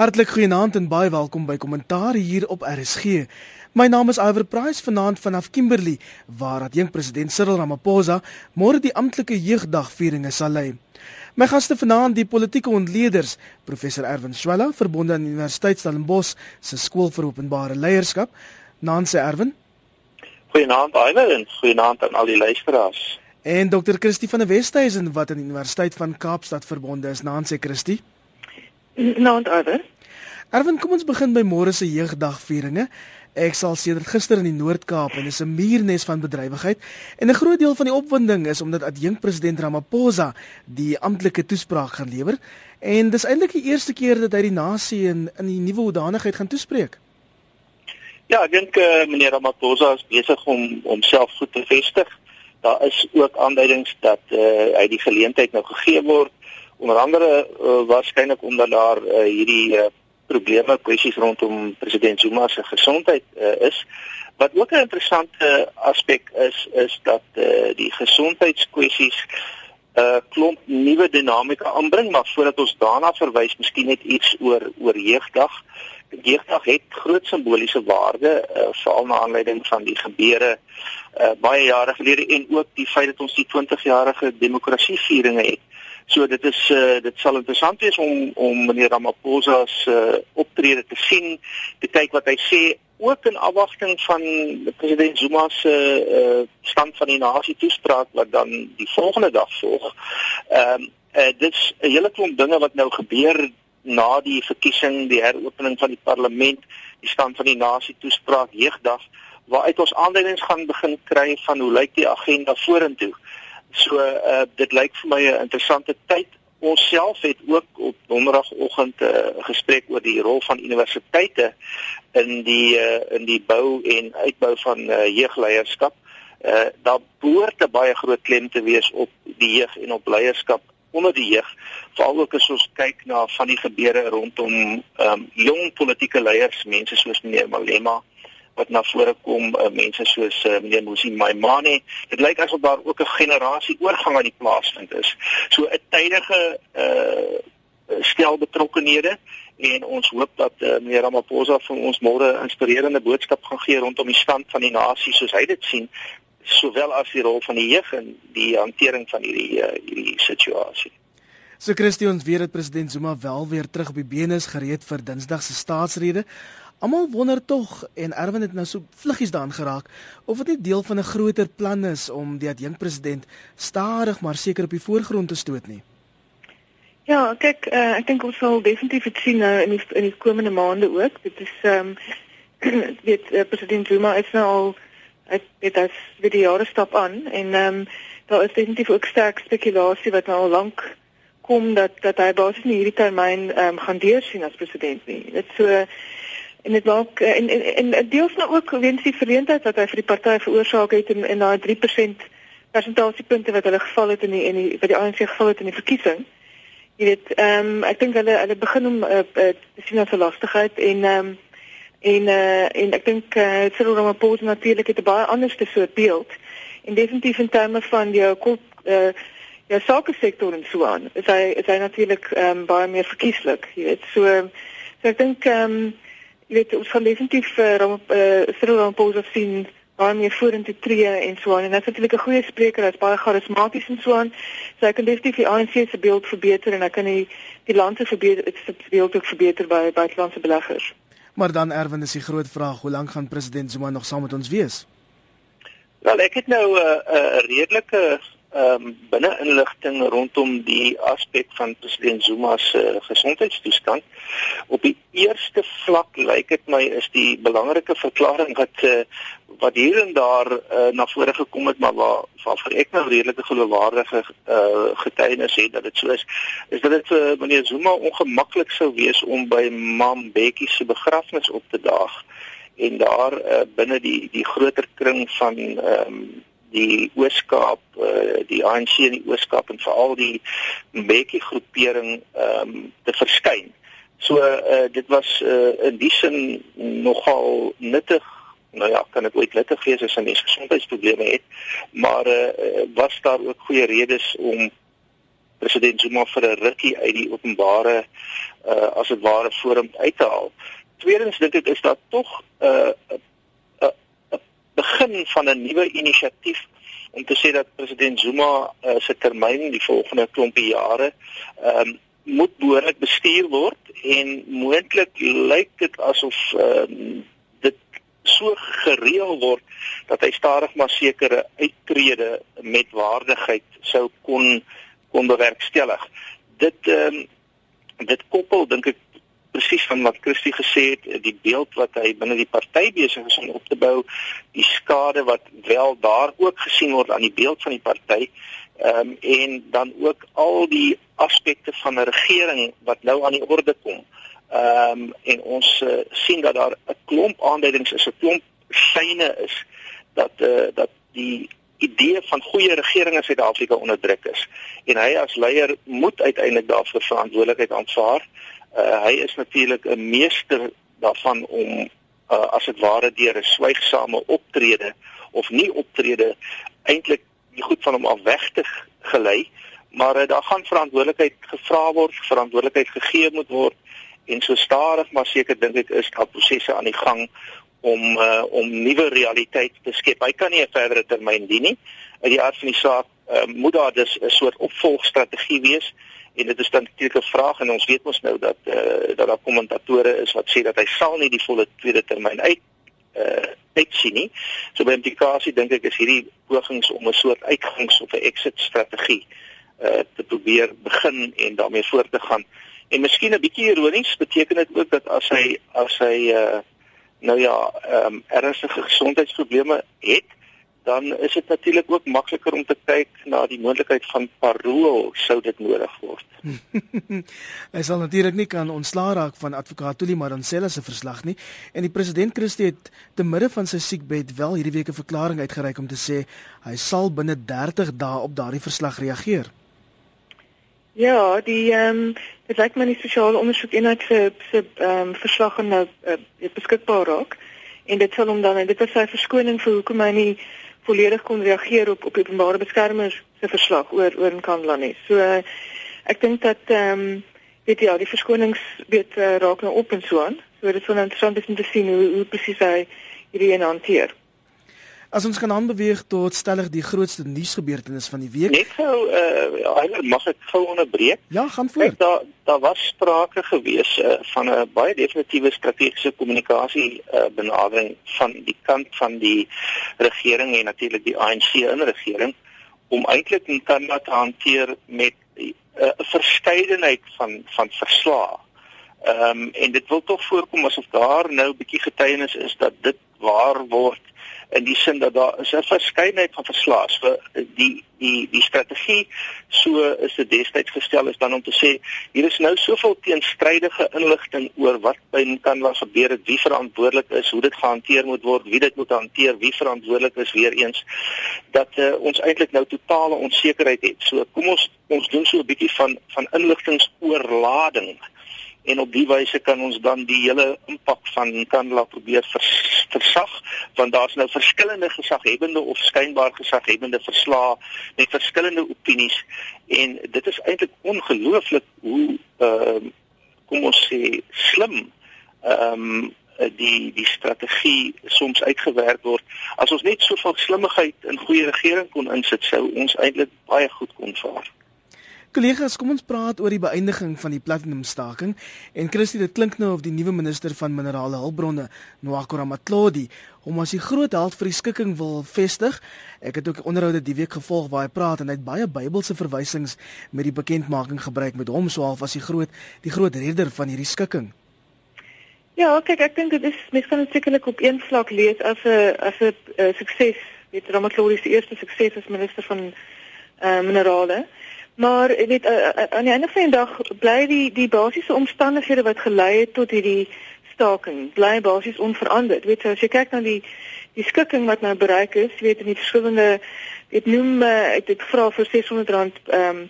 Hartlik goeienaand en baie welkom by Kommentaar hier op RSG. My naam is Iver Price vanaand vanaf Kimberley waar dat jong president Cyril Ramaphosa môre die amptelike jeugdagvieringe sal lei. My gaste vanaand die politieke ontleeders, professor Erwin Swela, verbonde aan Universiteit Stellenbosch se skool vir openbare leierskap. Nancy Erwin. Goeienaand Iver en goeienaand aan al die luisteraars. En Dr. Christie van der Westhuizen wat aan die Universiteit van Kaapstad verbonde is. Nancy Christie. Nou, Arwen. Arwen, kom ons begin by môre se jeugdagvieringe. Ek sal sedert gister in die Noord-Kaap en dis 'n muurnes van bedrywigheid en 'n groot deel van die opwinding is omdat adjunk president Ramaphosa die amptelike toespraak gaan lewer en dis eintlik die eerste keer dat hy die nasie in in die nuwe hoedanigheid gaan toespreek. Ja, ek dink uh, meneer Ramaphosa is besig om homself goed te vestig. Daar is ook aanduidings dat uh, hy die geleentheid nou gegee word onder andere uh, waarskynlik omdat daar uh, hierdie uh, probleme kwessies rondom president Zuma se gesondheid uh, is. Wat ook 'n interessante aspek is is dat uh, die gesondheidskwessies 'n uh, klomp nuwe dinamika aanbring maar voordat ons daarna verwys miskien net iets oor oor jeugdag. Jeugdag het groot simboliese waarde uh, veral na aanleiding van die gebeure uh, baie jare gelede en ook die feit dat ons die 20 jarige demokrasievieringe het So dit is uh, dit sal interessant wees om om meneer Ramaphosa se uh, optrede te sien, te kyk wat hy sê ook in afwagting van president Zuma se uh, stand van die nasie toespraak wat dan die volgende dag volg. Ehm um, uh, dit's 'n hele klomp dinge wat nou gebeur na die verkiesing, die heropening van die parlement, die stand van die nasie toespraak, jeugdag waaruit ons aanduidings gaan begin kry van hoe lyk die agenda vorentoe. So uh dit lyk vir my 'n interessante tyd. Ons self het ook op donderdagoggend 'n uh, gesprek oor die rol van universiteite in die uh in die bou en uitbou van uh, jeugleierskap. Uh daar behoort 'n baie groot klem te wees op die jeug en op leierskap onder die jeug. Veral ook as ons kyk na van die gebeure rondom um jong politieke leiers, mense soos meneer Malema wat na vore kom uh, mense soos uh, meneer Musi Maimane. Dit lyk asof daar ook 'n generasie oorgang aan die plaas vind is. So 'n tydige uh, stel betrokkenhede en ons hoop dat uh, meneer Ramaphosa vir ons môre 'n inspirerende boodskap gaan gee rondom die stand van die nasie soos hy dit sien sowel as die rol van die jeug in die hantering van hierdie uh, hierdie situasie. So Christians weet dat president Zuma wel weer terug op die bene is gereed vir Dinsdag se staatsrede. Almal wonder tog en Erwin het nou so vluggies daaraan geraak of dit nie deel van 'n groter plan is om die adjunk president stadig maar seker op die voorgrond te stoot nie. Ja, kyk, uh, ek dink ons sal definitief dit sien nou in die in die komende maande ook. Dit is ehm um, weet uh, president Zuma is nou al het dit as vir die jare stap aan en ehm um, daar is definitief ook sterk spekulasie wat nou al lank kom dat dat hy basies nie hierdie termyn ehm um, gaan deursien as president nie. Dit so en dit maak eh, en en, en deels nou ook weens die verleentheid wat hy vir die party veroorsaak het in in daai 3% persentasiepunte wat hulle geval het in die in die wat die ANC geval het in die verkiesing. Jy weet, ehm um, ek dink hulle hulle begin om uh, uh, te sien as 'n lastigheid en ehm um, en uh, en ek dink uh, Cyril Ramaphosa natuurlik het 'n baie ander soort beeld en definitief in terme van jou kop uh, jou sake sektor en so aan. Is hy is hy natuurlik ehm um, baie meer verkieslik, jy weet. So so ek dink ehm um, jy weet ons gaan definitief uh, Ram uh, Cyril Ramaphosa sien baie meer vorentoe tree en so aan en dit is natuurlik 'n goeie spreker, hy's baie charismaties en so aan. So hy kan definitief die ANC se beeld verbeter en hy kan die die land se verbeter se beeld ook verbeter by buitelandse beleggers. Maar dan Erwin is die groot vraag, hoe lank gaan president Zuma nog saam met ons wees? Wel, ek het nou 'n uh, uh, redelike ehm um, binne inligting rondom die aspek van president Zuma se uh, gesondheidstoestand. Op die eerste vlak lyk dit my is die belangrike verklaring wat uh, wat hier en daar uh, na vore gekom het maar waar waarvoor ek nou redelike geloofwaardige uh, getuienis het dat dit so is is dat dit vir uh, meneer Zuma ongemaklik sou wees om by Mam Bekkie se begrafnis op te daag en daar uh, binne die die groter kring van ehm um, die Ooskaap, uh, die ANC in die Ooskaap en veral die Mbeki groepering ehm um, te verskyn. So uh, dit was uh, in die sin nogal nuttig. Nou ja, kan dit ooit nuttig wees as 'n mens gesondheidsprobleme het, maar uh, was daar ook goeie redes om president Zuma vir 'n rukkie uit die openbare uh as dit ware forum uit te haal. Tweedens dink ek is daar tog 'n uh, begin van 'n nuwe inisiatief om te sê dat president Zuma uh, se termyn die volgende klompie jare ehm um, moet behoorlik bestuur word en moontlik lyk dit asof ehm um, dit so gereël word dat hy stadig maar sekere uittrede met waardigheid sou kon kon bewerkstellig. Dit ehm um, dit koppel dink ek presies van wat Christie gesê het, die beeld wat hy binne die party besig is om op te bou, die skade wat wel daar ook gesien word aan die beeld van die party, ehm um, en dan ook al die aspekte van 'n regering wat nou aan die orde kom. Ehm um, en ons uh, sien dat daar 'n klomp aanduidings is, 'n klomp syne is dat eh uh, dat die idee van goeie regering in Suid-Afrika onderdruk is en hy as leier moet uiteindelik daarvoor verantwoordelikheid aanvaar. Uh, hy is natuurlik 'n meester daarvan om uh, as dit ware deur 'n swygsame optrede of nie optrede eintlik die goed van hom af weg te gelei, maar uh, daar gaan verantwoordelikheid gevra word, verantwoordelikheid gegee moet word en so stadig maar seker dink ek is daar prosesse aan die gang om uh, om nuwe realiteite te skep. Hy kan nie 'n verdere termyn dien nie. Uit die aard van die saak uh, moet daar dus 'n soort opvolgstrategie wees en dit is dan natuurlik 'n vraag en ons weet mos nou dat eh uh, dat daar kommentatore is wat sê dat hy sal nie die volle tweede termyn uit eh uh, uitsien nie. So by implikasie dink ek is hierdie pogings om 'n soort uitgangs of 'n exit strategie eh uh, te probeer begin en daarmee voort te gaan. En miskien 'n bietjie ironies beteken dit ook dat as hy as hy eh uh, nou ja, ehm um, ernstige gesondheidsprobleme het dan is dit natuurlik ook makliker om te kyk na die moontlikheid van parol sou dit nodig word. Hy sal natuurlik nie kan ontslaa raak van advokaat Tuli Maransela se verslag nie en die president Christie het te midde van sy siekbed wel hierdie week 'n verklaring uitgereik om te sê hy sal binne 30 dae op daardie verslag reageer. Ja, die ehm um, dit lyk my nie sosiale ondersoek eenheid se se ehm um, verslag en nou uh, beskikbaar raak en dit sal hom dan dit was sy verskoning vir hoekom hy nie volledig kon reageer op op openbare beskermers se verslag oor oor Nkandla nie. So ek dink dat ehm um, weet jy ja, die verskonings weet uh, raak nou op en so aan. So dit wel interessant om te sien hoe hoe presies hy hierdie een hanteer. As ons kan aanbeweeg tot stellig die grootste nuusgebeurtenis van die week. Net gou uh eh, mag ek gou onderbreek? Ja, gaan voort. Daar daar was sprake gewees uh, van 'n baie definitiewe strategiese kommunikasie uh, benadering van die kant van die regering en natuurlik die ANC in regering om eintlik nie kan laat hanteer met 'n uh, verskeidenheid van van verslae. Ehm um, en dit wil tog voorkom asof daar nou 'n bietjie getuienis is dat dit waar word in die sin dat daar is 'n verskeidenheid van verslae vir die die die strategie so is dit destyds gestel is dan om te sê hier is nou soveel teenstrydige inligting oor wat by Canva gebeur het, wie verantwoordelik is, hoe dit gehanteer moet word, wie dit moet hanteer, wie verantwoordelik is weer eens dat uh, ons eintlik nou totale onsekerheid het. So kom ons ons doen so 'n bietjie van van inligtingsoorlading en op die wyse kan ons dan die hele impak van Kandla probeer vers, versag want daar's nou verskillende gesaghebende of skynbaar gesaghebende verslae met verskillende opinies en dit is eintlik ongelooflik hoe ehm uh, kom ons sê slim ehm um, die die strategie soms uitgewerk word as ons net soveel slimmigheid in goeie regering kon insit sou ons eintlik baie goed kon vaar. Kollegas, kom ons praat oor die beëindiging van die platinum staking en Christie, dit klink nou of die nuwe minister van minerale hulpbronne, Nwako Ramatlodi, hom as die groot held vir die skikking wil vestig. Ek het ook onderhoude die week gevolg waar hy praat en hy het baie Bybelse verwysings met die bekendmaking gebruik met hom so half as die groot die groot redder van hierdie skikking. Ja, kyk, ek dink dit is mens kan dit sekerlik op een vlak lees as 'n as 'n uh, sukses. Dit Ramatlodi se eerste sukses as minister van uh, minerale. Maar jy weet uh, uh, aan die einde van die dag bly die die basiese omstandighede wat gelei het tot hierdie staking bly basies onveranderd. Weet jy as jy kyk na die die skikking wat nou bereik is, weet in die verskillende dit noem uh, ek dit vra vir 600 rand ehm um,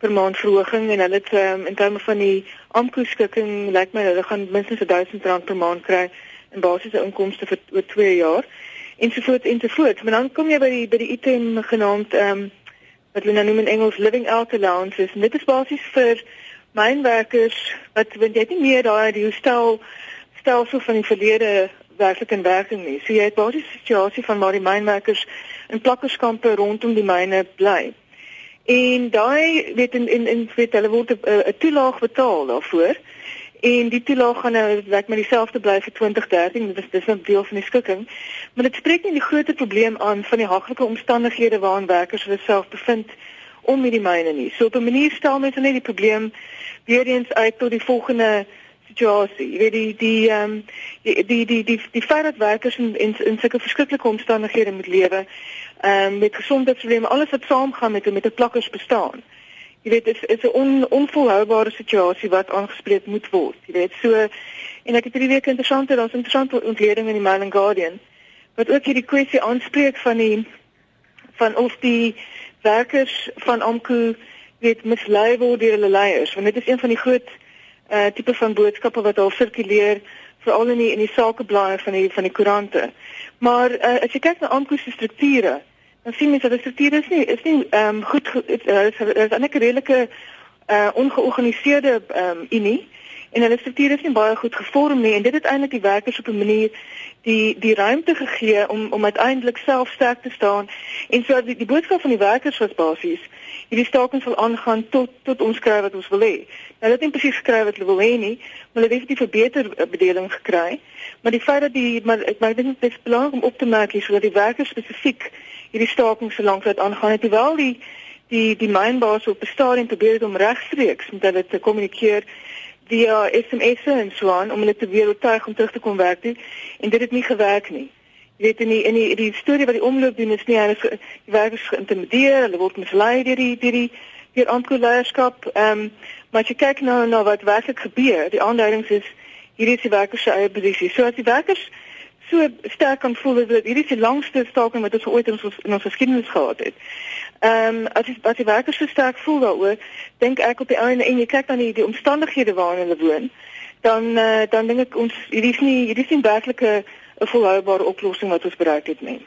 per maand verhoging en hulle het um, in terme van die AMKU skikking lyk my hulle gaan minstens 1000 rand per maand kry in basiese inkomste vir oor 2 jaar ensovoorts ensovoorts. Maar dan kom jy by die by die item genaamd ehm um, wat hulle nou noem in Engels living out allowances. En dit is basies vir mynwerkers wat want jy het nie meer daai die stel stelsel van die verlede werklik in werking nie. So jy het basies 'n situasie van waar die mynwerkers in plakkerskampe rondom die myne bly. En daai weet in in in weet hulle word 'n toelaag betaal daarvoor. En die toelaag gaan nou werk met dieselfde bly vir 2013. Dit is dis 'n deel van die skikking. Maar dit spreek nie die groot probleem aan van die haglike omstandighede waarin werkers hulle self bevind om met die myne nie. So op 'n manier stel mense net die probleem weer eens uit tot die volgende situasie. Jy weet die die ehm um, die die die die die feit dat werkers in in, in sulke verskriklike omstandighede moet lewe, ehm um, met gesondheidsprobleme, alles wat saamgaan met met 'n plakkers bestaan. Jy weet dit is, 'n on, onvolhoubare situasie wat aangespreek moet word. Jy weet so en ek het hierdie week interessante daar's interessante ontleding in die Mail and Guardian wat ook hierdie kwessie aanspreek van die van of die werkers van Amku weet mislei word deur hulle leiers want dit is een van die groot uh tipe van boodskappe wat al sirkuleer veral in die in die sakeblaaie van die van die koerante. Maar uh, as jy kyk na Amku se strukture, dan sien dat die strukture is nie is nie ehm um, goed is is 'n redelike uh ongeorganiseerde ehm um, unie en hulle strukture is nie baie goed gevorm nie en dit het eintlik die werkers op 'n manier die die ruimte gegee om om uiteindelik self sterk te staan en so die, die boodskap van die werkers was basies hierdie staking sal aangaan tot tot ons kry wat ons wil hê. Nou dit is nie presies gekry wat hulle wil hê nie, maar hulle het 'n verbeter bedeling gekry. Maar die feit dat die maar ek maar dit is belangrik om op te merk hier sodat die werkers spesifiek hierdie staking so lank wat aangaan het, terwyl die die die mynbaas op 'n stadium probeer het om regstreeks met hulle te kommunikeer via SMS'e en so aan om hulle te weer oortuig om terug te kom werk toe en dit het nie gewerk nie. Jy weet in die in die die storie wat die omloop doen is nie hulle die werkers geïntimideer, hulle word mislei deur die deur die deur aankoeleierskap. Ehm um, maar as jy kyk nou na wat werklik gebeur, die aanduidings is hierdie is die werkers se eie posisie. So as die werkers so sterk kan voel dat hierdie is die langste staking wat ons ooit in ons in ons geskiedenis gehad het. Ehm um, as die, as die werkers so sterk voel daaroor, dink ek op die einde en jy kyk dan die, die omstandighede waarin hulle woon, dan uh, dan dink ek ons hierdie is nie hierdie is nie werklike 'n volhoubare oplossing wat ons bereik het nie.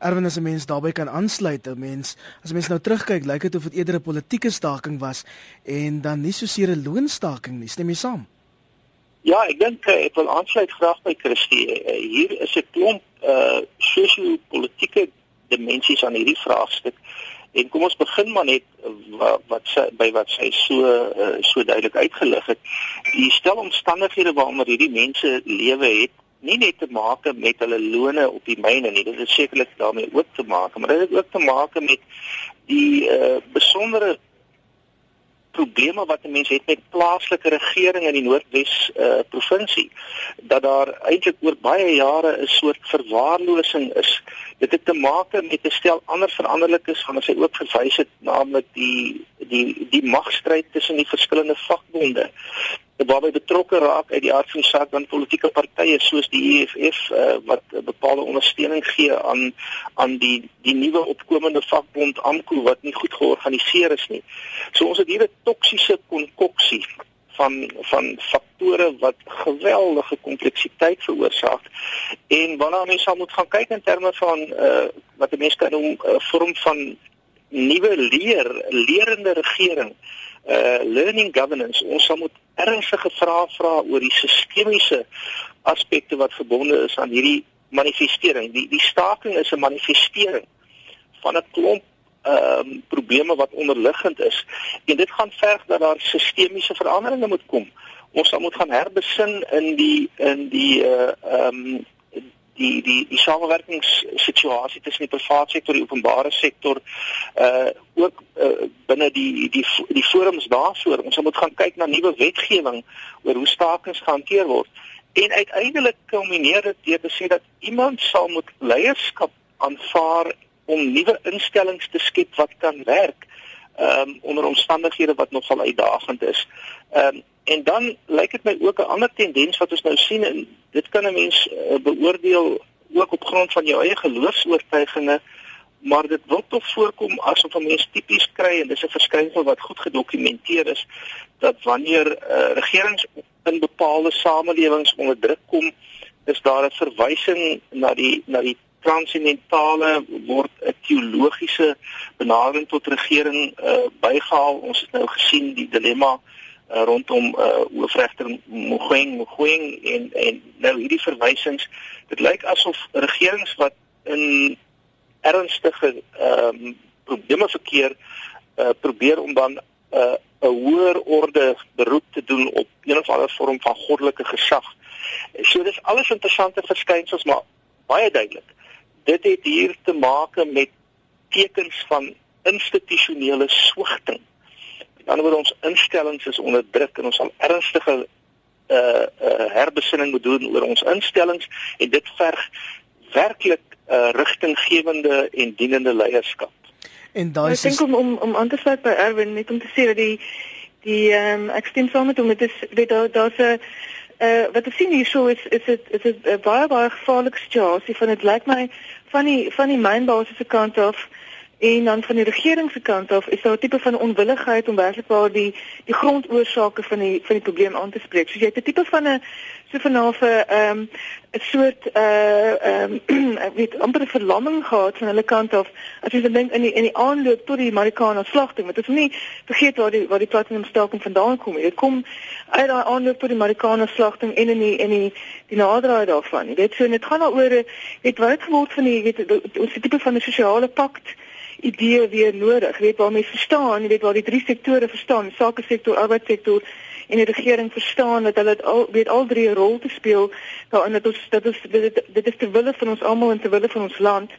Erwin as 'n mens daarbey kan aansluit, 'n mens as 'n mens nou terugkyk, lyk dit of dit eerder 'n politieke staking was en dan nie so seer 'n loonstaking nie. Stem jy saam? Ja, ek dink eh, ek wil aansluit graag by Christie. Eh, hier is 'n klomp uh sosio-politieke dimensies aan hierdie vraagstuk. En kom ons begin maar net wat, wat sy by wat sy so uh, so duidelik uitgelig het. Die stel omstandighede waaronder hierdie mense lewe het nie net te maak met hulle lone op die myne nie, dit is sekerlik daarmee ook te maak, maar dit het ook te maak met die uh, besondere probleme wat mense het met plaaslike regering in die Noordwes uh, provinsie dat daar eintlik oor baie jare 'n soort verwaarlosing is. Dit het te maak met 'n stel ander veranderlikes van as hy ook verwys het naamlik die die die magstryd tussen die verskillende vakbonde waarby betrokke raak uit die aard van die saak dan politieke partye soos die EFF uh, wat bepaalde ondersteuning gee aan aan die die nuwe opkomende vakbond AMKU wat nie goed georganiseer is nie. So ons het hier 'n toksiese konkoksie van van faktore wat geweldige kompleksiteit veroorsaak en waarna mense sal moet gaan kyk in terme van uh, wat mense kan noem 'n uh, vorm van nuwe leer lerende regering uh learning governance. Ons sal moet ernstige vrae vra oor die sistemiese aspekte wat verbonde is aan hierdie manifestering. Die die staking is 'n manifestering van 'n klomp ehm um, probleme wat onderliggend is. En dit gaan verg dat daar sistemiese veranderinge moet kom. Ons sal moet gaan herbesin in die in die uh ehm um, die die die samewerkingssituasie tussen die private sektor en die openbare sektor uh ook uh, binne die die die forums daarvoor ons moet gaan kyk na nuwe wetgewing oor hoe stakings gehanteer word en uiteindelik kulmineer dit deur te sê dat iemand sal moet leierskap aanvaar om nuwe instellings te skep wat kan werk um, onder omstandighede wat nogal uitdagend is. Ehm um, En dan lyk dit my ook 'n ander tendens wat ons nou sien en dit kan 'n mens uh, beoordeel ook op grond van jou eie geloofs-oortuigings, maar dit wil tog voorkom asof 'n mens tipies kry en dis 'n verskynsel wat goed gedokumenteer is dat wanneer uh, regerings in bepaalde samelewings onder druk kom, is daar 'n verwysing na die na die transcendentale word 'n teologiese benadering tot regering uh, bygehaal. Ons het nou gesien die dilemma uh, rondom uh, hoofregter Mogoeng Mogoeng en en nou hierdie verwysings dit lyk asof regerings wat in ernstige ehm um, probleme verkeer uh, probeer om dan 'n uh, 'n hoër orde beroep te doen op een of ander vorm van goddelike gesag. So dis alles interessante verskynsels maar baie duidelik. Dit het hier te maak met tekens van institusionele swigting. Met ander woorde ons instellings is onder druk en ons sal ernstige uh, uh herbesinning moet doen oor ons instellings en dit verg werklik 'n uh, rigtinggewende en dienende leierskap. En daai is Ek dink om om om aan te sluit by Erwin net om te sê dat die die ehm um, ek stem saam met hom dit is weet daar daar's 'n uh, wat ek sien hierso is is dit is dit 'n baie baie gevaarlike situasie van dit lyk my van die van die mynbasiese kant af En dan van die regering se kant af is daar 'n tipe van onwilligheid om werklik waar die die grondoorsake van die van die probleem aan te spreek. So jy het 'n tipe van 'n so vanaf 'n ehm 'n soort uh ehm ek weet amper 'n verlamming gehad van hulle kant af. As jy dink in die in die aanloop tot die Marikana slagting, want dit is nie vergeet waar die waar die platinum staking vandaan kom nie. Dit kom uit daai aanloop tot die Marikana slagting en in die in die die naderdraai daarvan. Jy weet so en dit gaan daaroor weet wat geword van die weet ons tipe van 'n sosiale pakt idee weer nodig. Jy weet waar mense verstaan, jy weet waar die drie sektore verstaan, sake sektor, arbeidssektor en die regering verstaan dat hulle al weet al drie 'n rol te speel daarin dat ons dat ons dit, dit is ter wille van ons almal en ter wille van ons land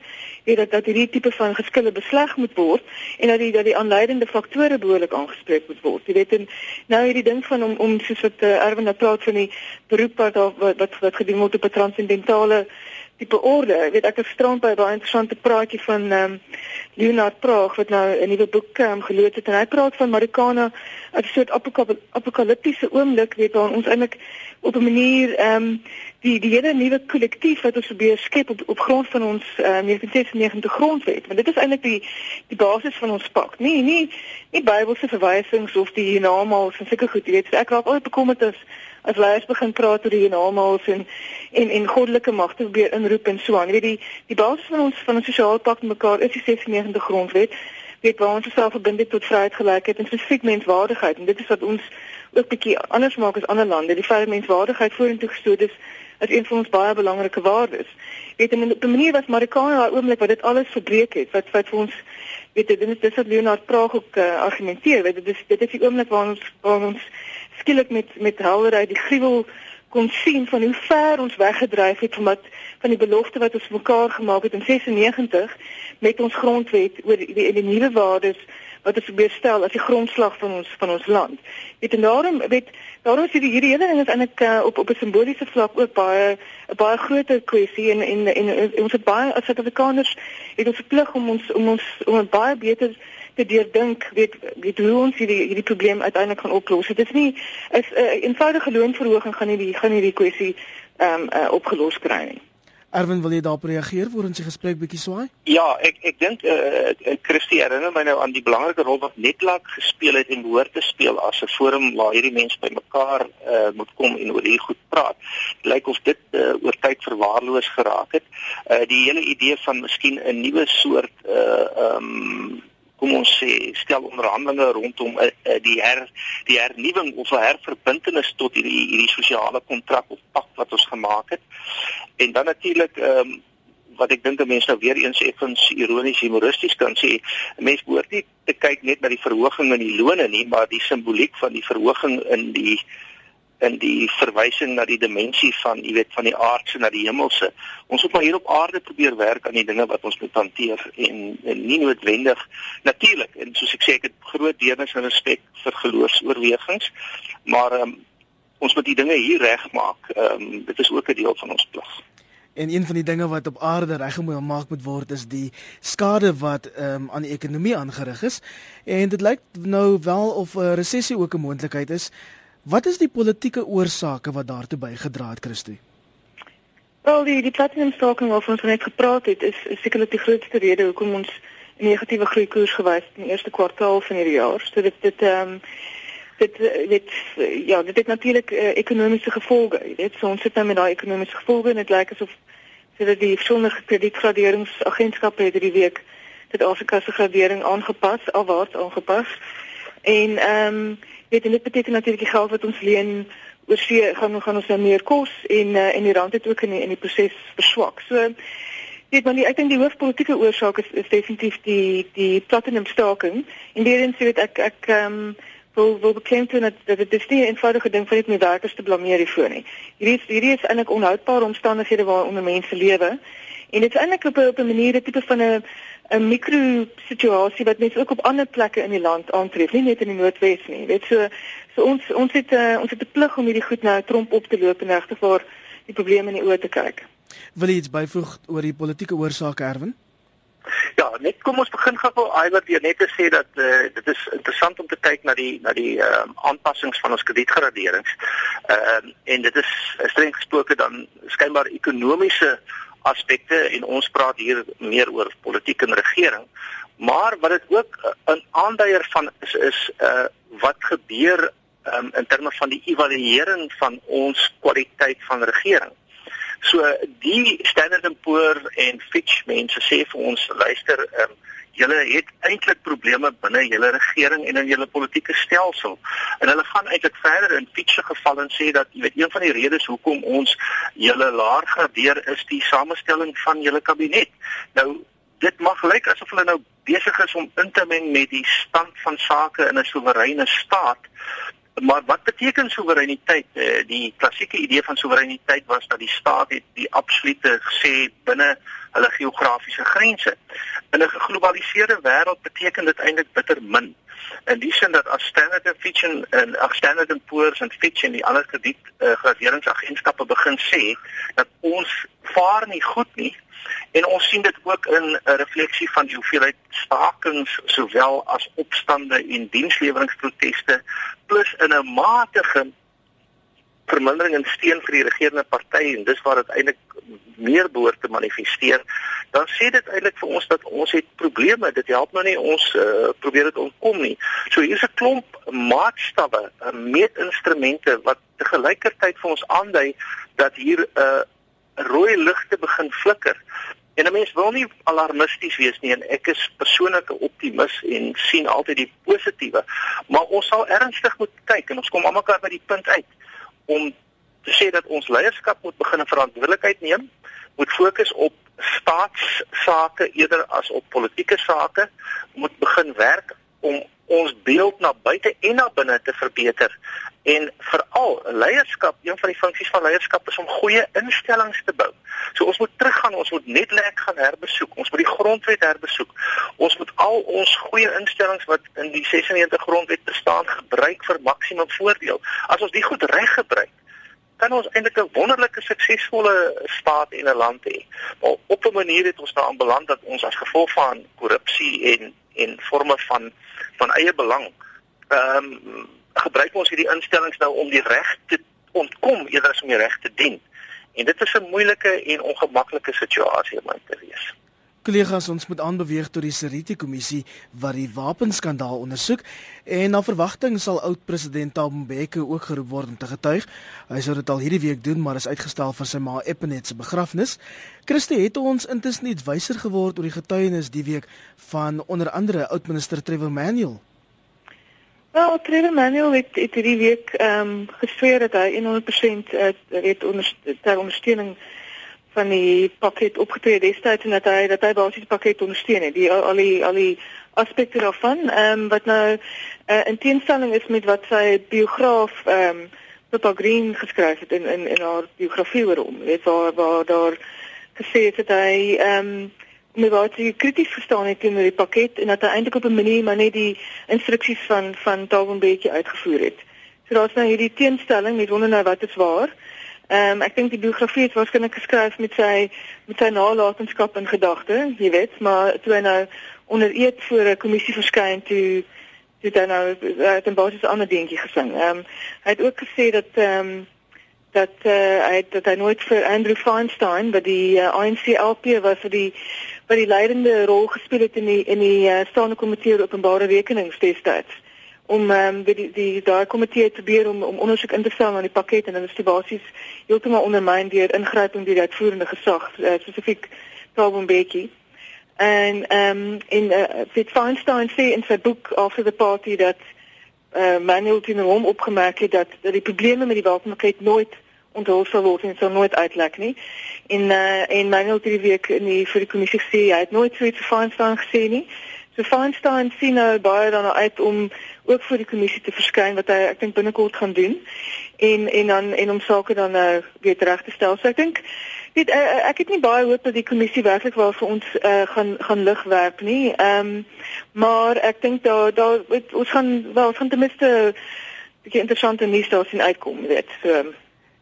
weet dat dat hierdie tipe van geskille besleg moet word en dat die dat die aanleidende faktore behoorlik aangespreek moet word. Jy weet en nou hierdie ding van om om soos wat uh, Erwin nou praat van die beroep wat wat wat, wat gedoen word op 'n transcendentale tipe orde. Ek weet ek het gisterand by 'n baie interessante praatjie van ehm um, Leonard Praag wat nou 'n nuwe boek ehm um, geloods het. En hy praat van Marikana as 'n soort apokaliptiese oomblik, weet waar ons eintlik op 'n manier ehm um, die die hele nuwe kollektief wat ons probeer skep op op grond van ons uh, 1996 grondwet. Want dit is eintlik die die basis van ons pak. Nie nie nie Bybelse verwysings of die normals en sulke goed weet. Ek raak altyd bekommerd as as leiers begin praat oor die normals en en en goddelike magte probeer inroep en so aan. Jy weet die die basis van ons van ons sosiale pak mekaar is die 96 grondwet. Weet waar ons self verbind het tot vryheid gelykheid en spesifiek menswaardigheid. En dit is wat ons ook bietjie anders maak as ander lande. Die vryheid menswaardigheid vorentoe gestoot is as een van ons baie belangrike waardes. Weet en op 'n manier was Marikana daai oomblik wat dit alles verbreek het wat wat vir ons weet dit is dis wat Leonard Praag ook uh, argumenteer weet dit is dit is die oomblik waar ons waar ons skielik met met helderheid die gruwel kon sien van hoe ver ons weggedryf het van wat van die belofte wat ons mekaar gemaak het in 96 met ons grondwet oor die, die, die nuwe waardes wat ons probeer stel as die grondslag van ons van ons land. Weet en daarom weet daarom is hierdie hele ding is eintlik uh, op op 'n simboliese vlak ook baie 'n baie groter kwessie en en en, en ons het baie as Suid-Afrikaners het ons plig om ons om ons om baie beter te deurdink weet weet hoe ons hierdie hierdie probleem uiteindelik gaan oplos. Dit is nie is 'n uh, eenvoudige loonverhoging gaan nie die gaan hierdie kwessie ehm um, uh, opgelos kry nie. Erwin, wil jy daarop reageer voor ons gesprek bietjie swaai? Ja, ek ek dink eh uh, Christie herinner my nou aan die belangrike rol wat Netlak gespeel het en behoort te speel as 'n forum waar hierdie mense bymekaar eh uh, moet kom en oor hier goed praat. Dit lyk of dit uh, oor tyd verwaarloos geraak het. Eh uh, die hele idee van miskien 'n nuwe soort eh uh, ehm um, kom ons sê stel onderhandelinge rondom uh, uh, die her die hernuwing of 'n herverbintenis tot hierdie hierdie sosiale kontrak of pak wat ons gemaak het. En dan natuurlik ehm um, wat ek dink mense nou weer eens effens ironies humoristies kan sê, mense behoort nie te kyk net na die verhoging in die lone nie, maar die simboliek van die verhoging in die in die verwysing na die dimensie van, jy weet, van die aardse na die hemelse. Ons moet maar hier op aarde probeer werk aan die dinge wat ons moet hanteer en, en nie noodwendig natuurlik en soos ek sê ek het groot deernis en respek vir geloofs-oorwegings, maar um, ons moet die dinge hier regmaak. Ehm um, dit is ook 'n deel van ons plig. En een van die dinge wat op aarde reggemaak moet word is die skade wat um, aan die ekonomie aangerig is. En dit lyk nou wel of 'n resessie ook 'n moontlikheid is. Wat is die politieke oorsake wat daartoe bygedra het, Christie? Wel, die die platinumstaking waarvan ons net gepraat het, is, is sekerlik die grootste rede hoekom ons 'n negatiewe groeikoers gewys het in die eerste kwartaal van hierdie jaar. So dit dit ehm um, dit dit ja, dit het natuurlik uh, ekonomiese gevolge. Dit so ons sit nou met daai ekonomiese gevolge en dit lyk asof dat die verskillende kredietgraderingsagentskappe het hierdie week dit Afrika se gradering aangepas, alwaarts aangepas. En ehm um, weet dit beteken natuurlik die geld wat ons leen oor see gaan gaan ons nou meer kos en uh, en die rand het ook in die, in die proses verswak. So weet maar die, ek dink die hoofpolitiese oorsaak is, is definitief die die platinum staking. En weer eens weet ek ek ehm um, wil wil beklemtoon dat dat dit nie 'n eenvoudige ding vir net my werkers te blameer hiervoor nie. Hierdie hierdie is eintlik onhoudbare omstandighede waaronder mense lewe. En dit is eintlik op 'n op 'n manier 'n tipe van 'n 'n mikro situasie wat mense ook op ander plekke in die land aantref, nie net in die Noordwes nie. Dit so so ons ons het uh, ons het 'n plig om hierdie goed nou tromp op te loop en regtig waar die probleme in die oë te kyk. Wil jy iets byvoeg oor die politieke oorsake Erwin? Ja, net kom ons begin gou Iwer weer net te sê dat uh, dit is interessant om te kyk na die na die ehm uh, aanpassings van ons kredietgraderings. Ehm uh, en dit is streng gesproke dan skynbaar ekonomiese aspekte en ons praat hier meer oor politiek en regering. Maar wat dit ook 'n aanduier van is is uh wat gebeur um, in terme van die evaluering van ons kwaliteit van regering. So die Standard & Poor en Fitch mense sê vir ons luister, um, julle het eintlik probleme binne julle regering en in julle politieke stelsel. En hulle gaan eintlik verder in Fitch se geval en sê dat jy weet een van die redes hoekom ons julle laer gradeer is die samestelling van julle kabinet. Nou dit mag lyk asof hulle nou besig is om in te meng met die stand van sake in 'n soewereine staat Maar wat beteken soewereiniteit? Eh, die klassieke idee van soewereiniteit was dat die staat het die absolute gesê binne hulle geografiese grense. In 'n geglobaliseerde wêreld beteken dit eintlik bitter min. In die sin dat as Standard & Fitch en as Standard & Poor's en Fitch en die ander krediet uh, graderingsagentskappe begin sê dat ons vaar nie goed nie, En ons sien dit ook in 'n refleksie van die hoeveelheid stakings sowel as opstande en diensleweringproteste plus in 'n matige vermindering in steun vir die regerende party en dis waar dit eintlik meer behoort te manifesteer dan sê dit eintlik vir ons dat ons het probleme dit help nou nie ons uh, probeer dit ontkom nie so hier's 'n klomp maatstawwe uh, meetinstrumente wat te gelykertyd vir ons aandui dat hier 'n uh, rooi ligte begin flikker. En 'n mens wil nie alarmisties wees nie en ek is persoonlik 'n optimis en sien altyd die positiewe, maar ons sal ernstig moet kyk en ons kom almekaar by die punt uit om te sê dat ons leierskap moet begin verantwoordelikheid neem, moet fokus op staatsake eerder as op politieke sake, moet begin werk om ons beeld na buite en na binne te verbeter en veral leierskap een van die funksies van leierskap is om goeie instellings te bou. So ons moet teruggaan, ons moet net lek gaan herbesoek. Ons moet die grondwet herbesoek. Ons moet al ons goeie instellings wat in die 96 grondwet bestaan gebruik vir maksimum voordeel. As ons dit goed reg gebruik, kan ons eintlik 'n wonderlike suksesvolle staat en 'n land hê. Maar op 'n manier het ons nou aanbeland dat ons as gevolg van korrupsie en en forme van van eie belang ehm um, gebruik ons hierdie instellings nou om die reg te ontkom eerder as om die reg te dien. En dit is 'n moeilike en ongemaklike situasie om te wees. Kollegas, ons moet aanbeweeg tot die Seriti kommissie wat die wapenskandaal ondersoek en na verwagting sal oud-president Thabo Mbeki ook geroep word om te getuig. Hy sou dit al hierdie week doen, maar is uitgestel vir sy ma Epenet se begrafnis. Christie het ons intussen iets wyser geword oor die getuienis die week van onder andere oud-minister Trevor Manuel. Wel, Trevor Manuel het, het hierdie week ehm um, gesweer dat hy 100% uh, het onder ondersteuning van die pakket opgetree destyds en dat hy dat hy basies die pakket ondersteun het. Die al die al die aspekte daarvan ehm um, wat nou uh, in teenstelling is met wat sy biograaf ehm um, Pippa Green geskryf het in in in haar biografie oor hom. Dit waar waar daar gesê het dat hy ehm um, my wat jy krities verstaan het teenoor die pakket en dat hy eintlik op 'n manier maar net die instruksies van van Tawon bietjie uitgevoer het. So daar's nou hierdie teenstelling, met wonder nou wat is waar. Ehm um, ek dink die biografie het waarskynlik geskryf met sy met sy nalatenskap in gedagte, jy weet, maar toe hy nou onder eed voor 'n kommissie verskyn toe toe hy nou het 'n basis ander dingetjie gesing. Ehm um, hy het ook gesê dat ehm um, dat uh, hy dat hy nooit vir Andrew Feinstein by die uh, eh, ANC LP was vir die wat die leidende rol gespeel het in die in die uh, staande komitee openbare rekenings destyds om ehm um, die die daai komitee te probeer om om ondersoek in te stel aan die pakket en dan is die basies heeltemal ondermyn deur ingryping deur die uitvoerende gesag uh, spesifiek Thabo Mbeki. En ehm um, in uh, Fit Feinstein sê in sy boek After the Party dat uh, Manuel Tino hom opgemerk het dat dat die probleme met die wapenpakket nooit onthul sal word en sal nooit uitlek nie. En uh, en Manuel het die week in die vir die kommissie gesê hy het nooit so iets vir Feinstein gesê nie. So Feinstein sien nou baie dan uit om ook vir die kommissie te verskyn wat hy ek dink binnekort gaan doen en en dan en om sake dan nou weer reg te stel. So ek dink weet uh, ek het nie baie hoop dat die kommissie werklik wel vir ons uh, gaan gaan lig werp nie. Ehm um, maar ek dink daar daar ons gaan wel van ten minste 'n bietjie interessante nuus daar sien uitkom, weet. So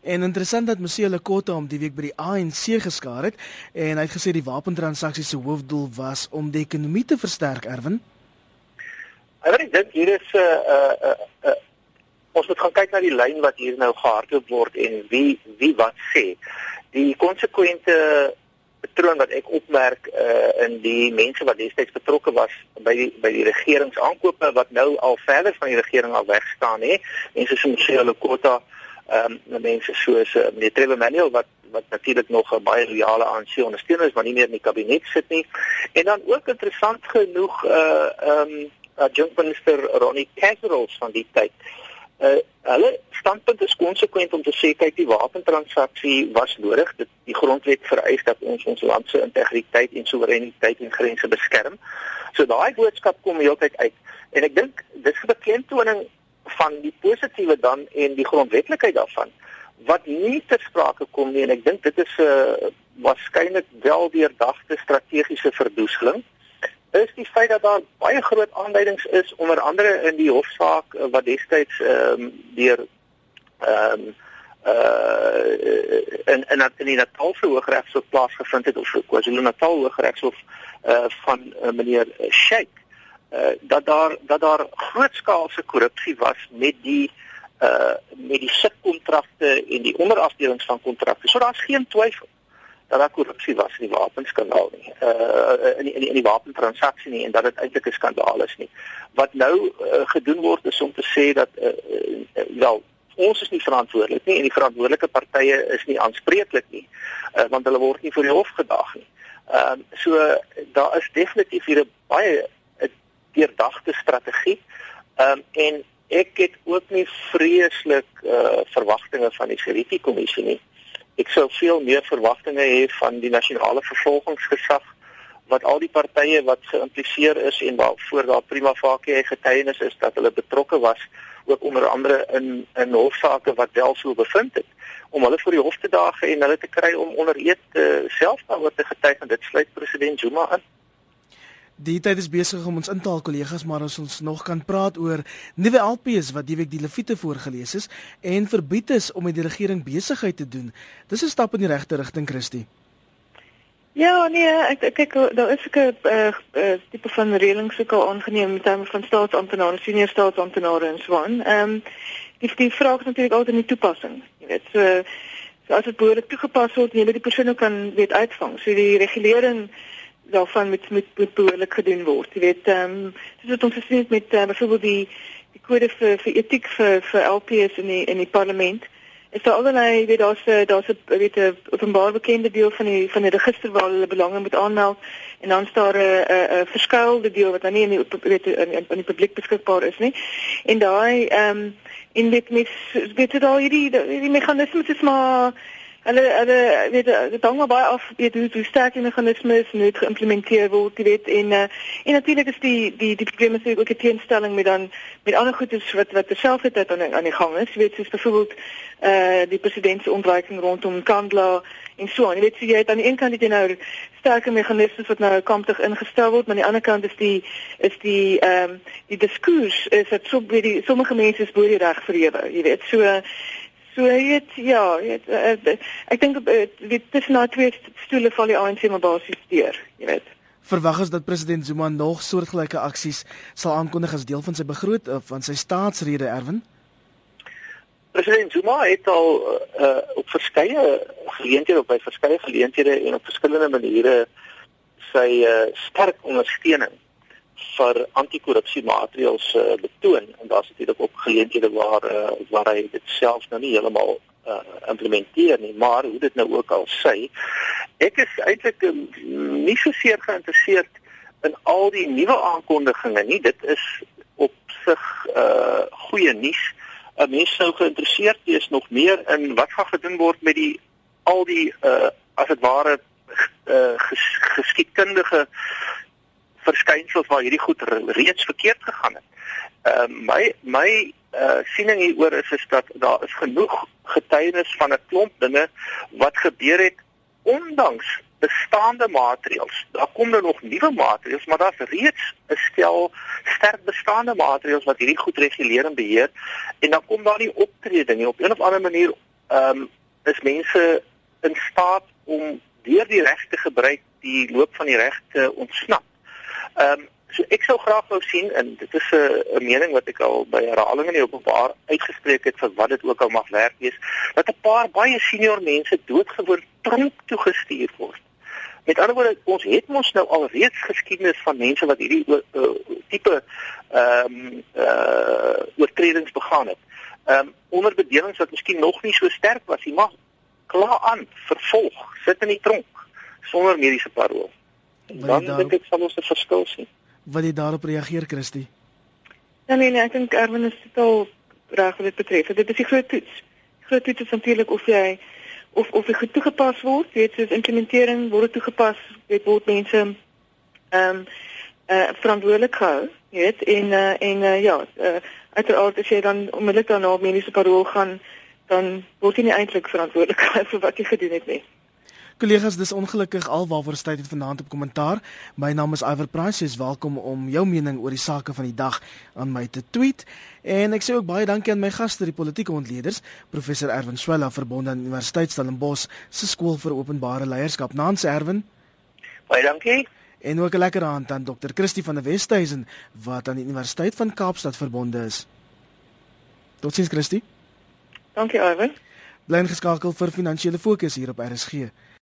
En interessant dat Monsieur Lekota om die week by die ANC geskaar het en hy het gesê die wapentransaksies se hoofdoel was om die ekonomie te versterk, Erwin. Ek dink hier is 'n uh, eh, uh, uh, uh, ons moet gaan kyk na die lyn wat hier nou gehardloop word en wie wie wat sê die konsekwente patroon wat ek opmerk uh, in die mense wat destyds betrokke was by die, by die regeringsaankope wat nou al verder van die regering af weg staan hè mense soos Michelle Kota ehm um, mense soos uh, meneer Trevor Manuel wat wat natuurlik nog 'n baie loyale ANC ondersteuner is maar nie meer in die kabinet sit nie. En dan ook interessant genoeg uh ehm um, adjunct minister Ronnie Casserols van die tyd. Uh hulle standpunt is konsekwent om te sê kyk die wapentransaksie was nodig. Dit die grondwet vereis dat ons ons land se integriteit en soewereiniteit en grense beskerm. So daai boodskap kom heeltyd uit. En ek dink dis 'n beklemtoning van die positiewe dan en die grondwetlikheid daarvan wat nie ter sprake kom nie en ek dink dit is 'n uh, waarskynlik wel deurdagte strategiese verdoeseling is die feit dat daar baie groot aanduidings is onder andere in die hofsaak eh, wat destyds ehm um, deur ehm um, uh in in in die Natalse Hooggeregshof plaasgevind het of KwaZulu-Natal Hooggeregshof uh van uh, meneer Sheikh uh dat daar dat daar grootskaalse korrupsie was met die uh met die subkontrakte en die onderafdelings van kontrakte. So daar's geen twyfel dat daar korrupsie was in die wapenskandaal nie. Uh in die, in die, in die wapentransaksie nie en dat dit eintlik 'n skandaal is nie. Wat nou uh, gedoen word is om te sê dat uh, uh, wel ons is nie verantwoordelik nie en die verantwoordelike partye is nie aanspreeklik nie uh, want hulle word nie voor die hof gedaag nie. Ehm uh, so daar is definitief hier 'n baie deurdagte strategie. Ehm um, en ek het ook nie vreeslik uh verwagtinge van die Seriti kommissie nie. Ek sou veel meer verwagtinge hê van die nasionale vervolgingsgesag wat al die partye wat geïmpliseer is en waarvoor daar prima facie getuienis is dat hulle betrokke was ook onder andere in in hofsaake wat wel so bevind het om hulle voor die hof te daag en hulle te kry om onder eed uh, self daaroor te getuig. En dit sluit president Zuma in Die tyd is besig om ons intaal kollegas maar as ons nog kan praat oor nuwe LPs wat die week die Lewiete voorgeles is en verbied is om met die regering besigheid te doen. Dis 'n stap in die regte rigting, Christie. Ja, nee, ek kyk daar is 'n uh, uh, tipe van reëling sou kan aangeneem met terme van staatsamptenare, senior staatsamptenare en so aan. Ehm um, die die vraag is natuurlik altyd in die toepassing. Jy weet, so, so as dit behoorlik toegepas word, jy weet die persoon kan weet uitvang. So die regulering daarvan met met, met behoorlik gedoen word. Jy weet, ehm um, soos wat ons gesien het met uh, byvoorbeeld die die kode vir vir etiek vir vir LPS in die in die parlement. Is daar allerlei weet daar's daar's 'n weet 'n openbaar bekende deel van die van die register waar hulle belange moet aanmeld en dan staan 'n 'n 'n verskuilde deel wat dan nie in die weet in, in, in die publiek beskikbaar is nie. En daai ehm um, in dit weet jy daai hierdie die meganismes is maar Hulle hulle weet dit hang maar baie af weet hoe hoe sterk die meganismes moet geïmplementeer word, jy weet en uh, en natuurlik is die die die probleme is ook 'n teenstelling met dan met ander goedes wat wat terselfdertyd aan aan die gang is, jy weet soos byvoorbeeld eh uh, die president se ontwyking rondom Kandla en so aan. Jy weet so jy het aan die een kant dit nou sterke meganismes wat nou kamptig ingestel word, maar aan die ander kant is die is die ehm um, die diskurs is dat so baie die sommige mense is bo die reg verhewe, jy weet. So So jy weet ja, jy weet, uh, ek dink dit tussen daai twee stoele val die ANC maar basies deur, jy weet. Verwag is dat president Zuma nog soortgelyke aksies sal aankondig as deel van sy begroting of van sy staatsrede Erwin. President Zuma het al uh, op verskeie geleenthede op by verskeie geleenthede en op verskillende maniere sy uh, sterk ondersteuning vir anti-korrupsie maatreëls uh, betoon. En daar's natuurlik ook geleenthede waar uh, waar hy dit self nou nie heeltemal uh, implementeer nie. Maar hoe dit nou ook al sê ek is eintlik um, nie so seer geïnteresseerd in al die nuwe aankondigings nie. Dit is op sig uh, goeie nuus 'n mens sou geïnteresseerd wees nog meer in wat gaan gedoen word met die al die uh, as dit ware uh, ges, geskiedkundige verskynsels waar hierdie goed reeds verkeerd gegaan het. Ehm uh, my my uh, siening hieroor is is dat daar is genoeg getuienis van 'n klomp dinge wat gebeur het ondanks bestaande maatreëls. Daar kom nou nog nuwe maatreëls, maar daar's reeds 'n stel sterk bestaande maatreëls wat hierdie goed reguleer en beheer en dan kom daar nie optrede nie. Op 'n of ander manier ehm um, is mense in staat om deur die reg te gebruik die loop van die reg te ontsnap. Ehm um, so ek sou graag wou sien en dit is 'n 'n mening wat ek al by herhaling in die openbaar uitgespreek het vir wat dit ook al mag werk wees, dat 'n paar baie senior mense doodgewoon tronk toe gestuur word. Met ander woorde, ons het mos nou al reeds geskiedenis van mense wat hierdie uh, tipe ehm um, uh oortredings begaan het. Ehm um, onder bedelings wat miskien nog nie so sterk was nie, maar klaar aan, vervolg, sit in die tronk sonder mediese parol. Dan dink ek sal ons 'n verskil sien. Wat jy daarop reageer, Christie? Ja nee, nee, ek dink Erwin is totaal reg wat dit betref. Dit is die groot toets. Die groot toets is natuurlik of jy of of dit goed toegepas word, weet soos implementering word toegepas, weet word mense ehm um, eh uh, verantwoordelik gehou, weet en uh, en uh, ja, uh, uiteraard as jy dan onmiddellik daarna op mediese parol gaan, dan word jy nie eintlik verantwoordelik vir wat jy gedoen het nie. Kollegas, dis ongelukkig alwaar tyd het vanaand op kommentaar. My naam is Iver Price. Jy's welkom om jou mening oor die sake van die dag aan my te tweet. En ek sê ook baie dankie aan my gaste, die politieke ontleeders, professor Erwin Swela verbonde aan Universiteit Stellenbosch se skool vir openbare leierskap. Nans Erwin. Baie dankie. En ook 'n lekker aand aan Dr. Christie van der Westhuizen wat aan die Universiteit van Kaapstad verbonde is. Totsiens Christie. Dankie Iver. Bly ingeskakel vir finansiële fokus hier op RSG.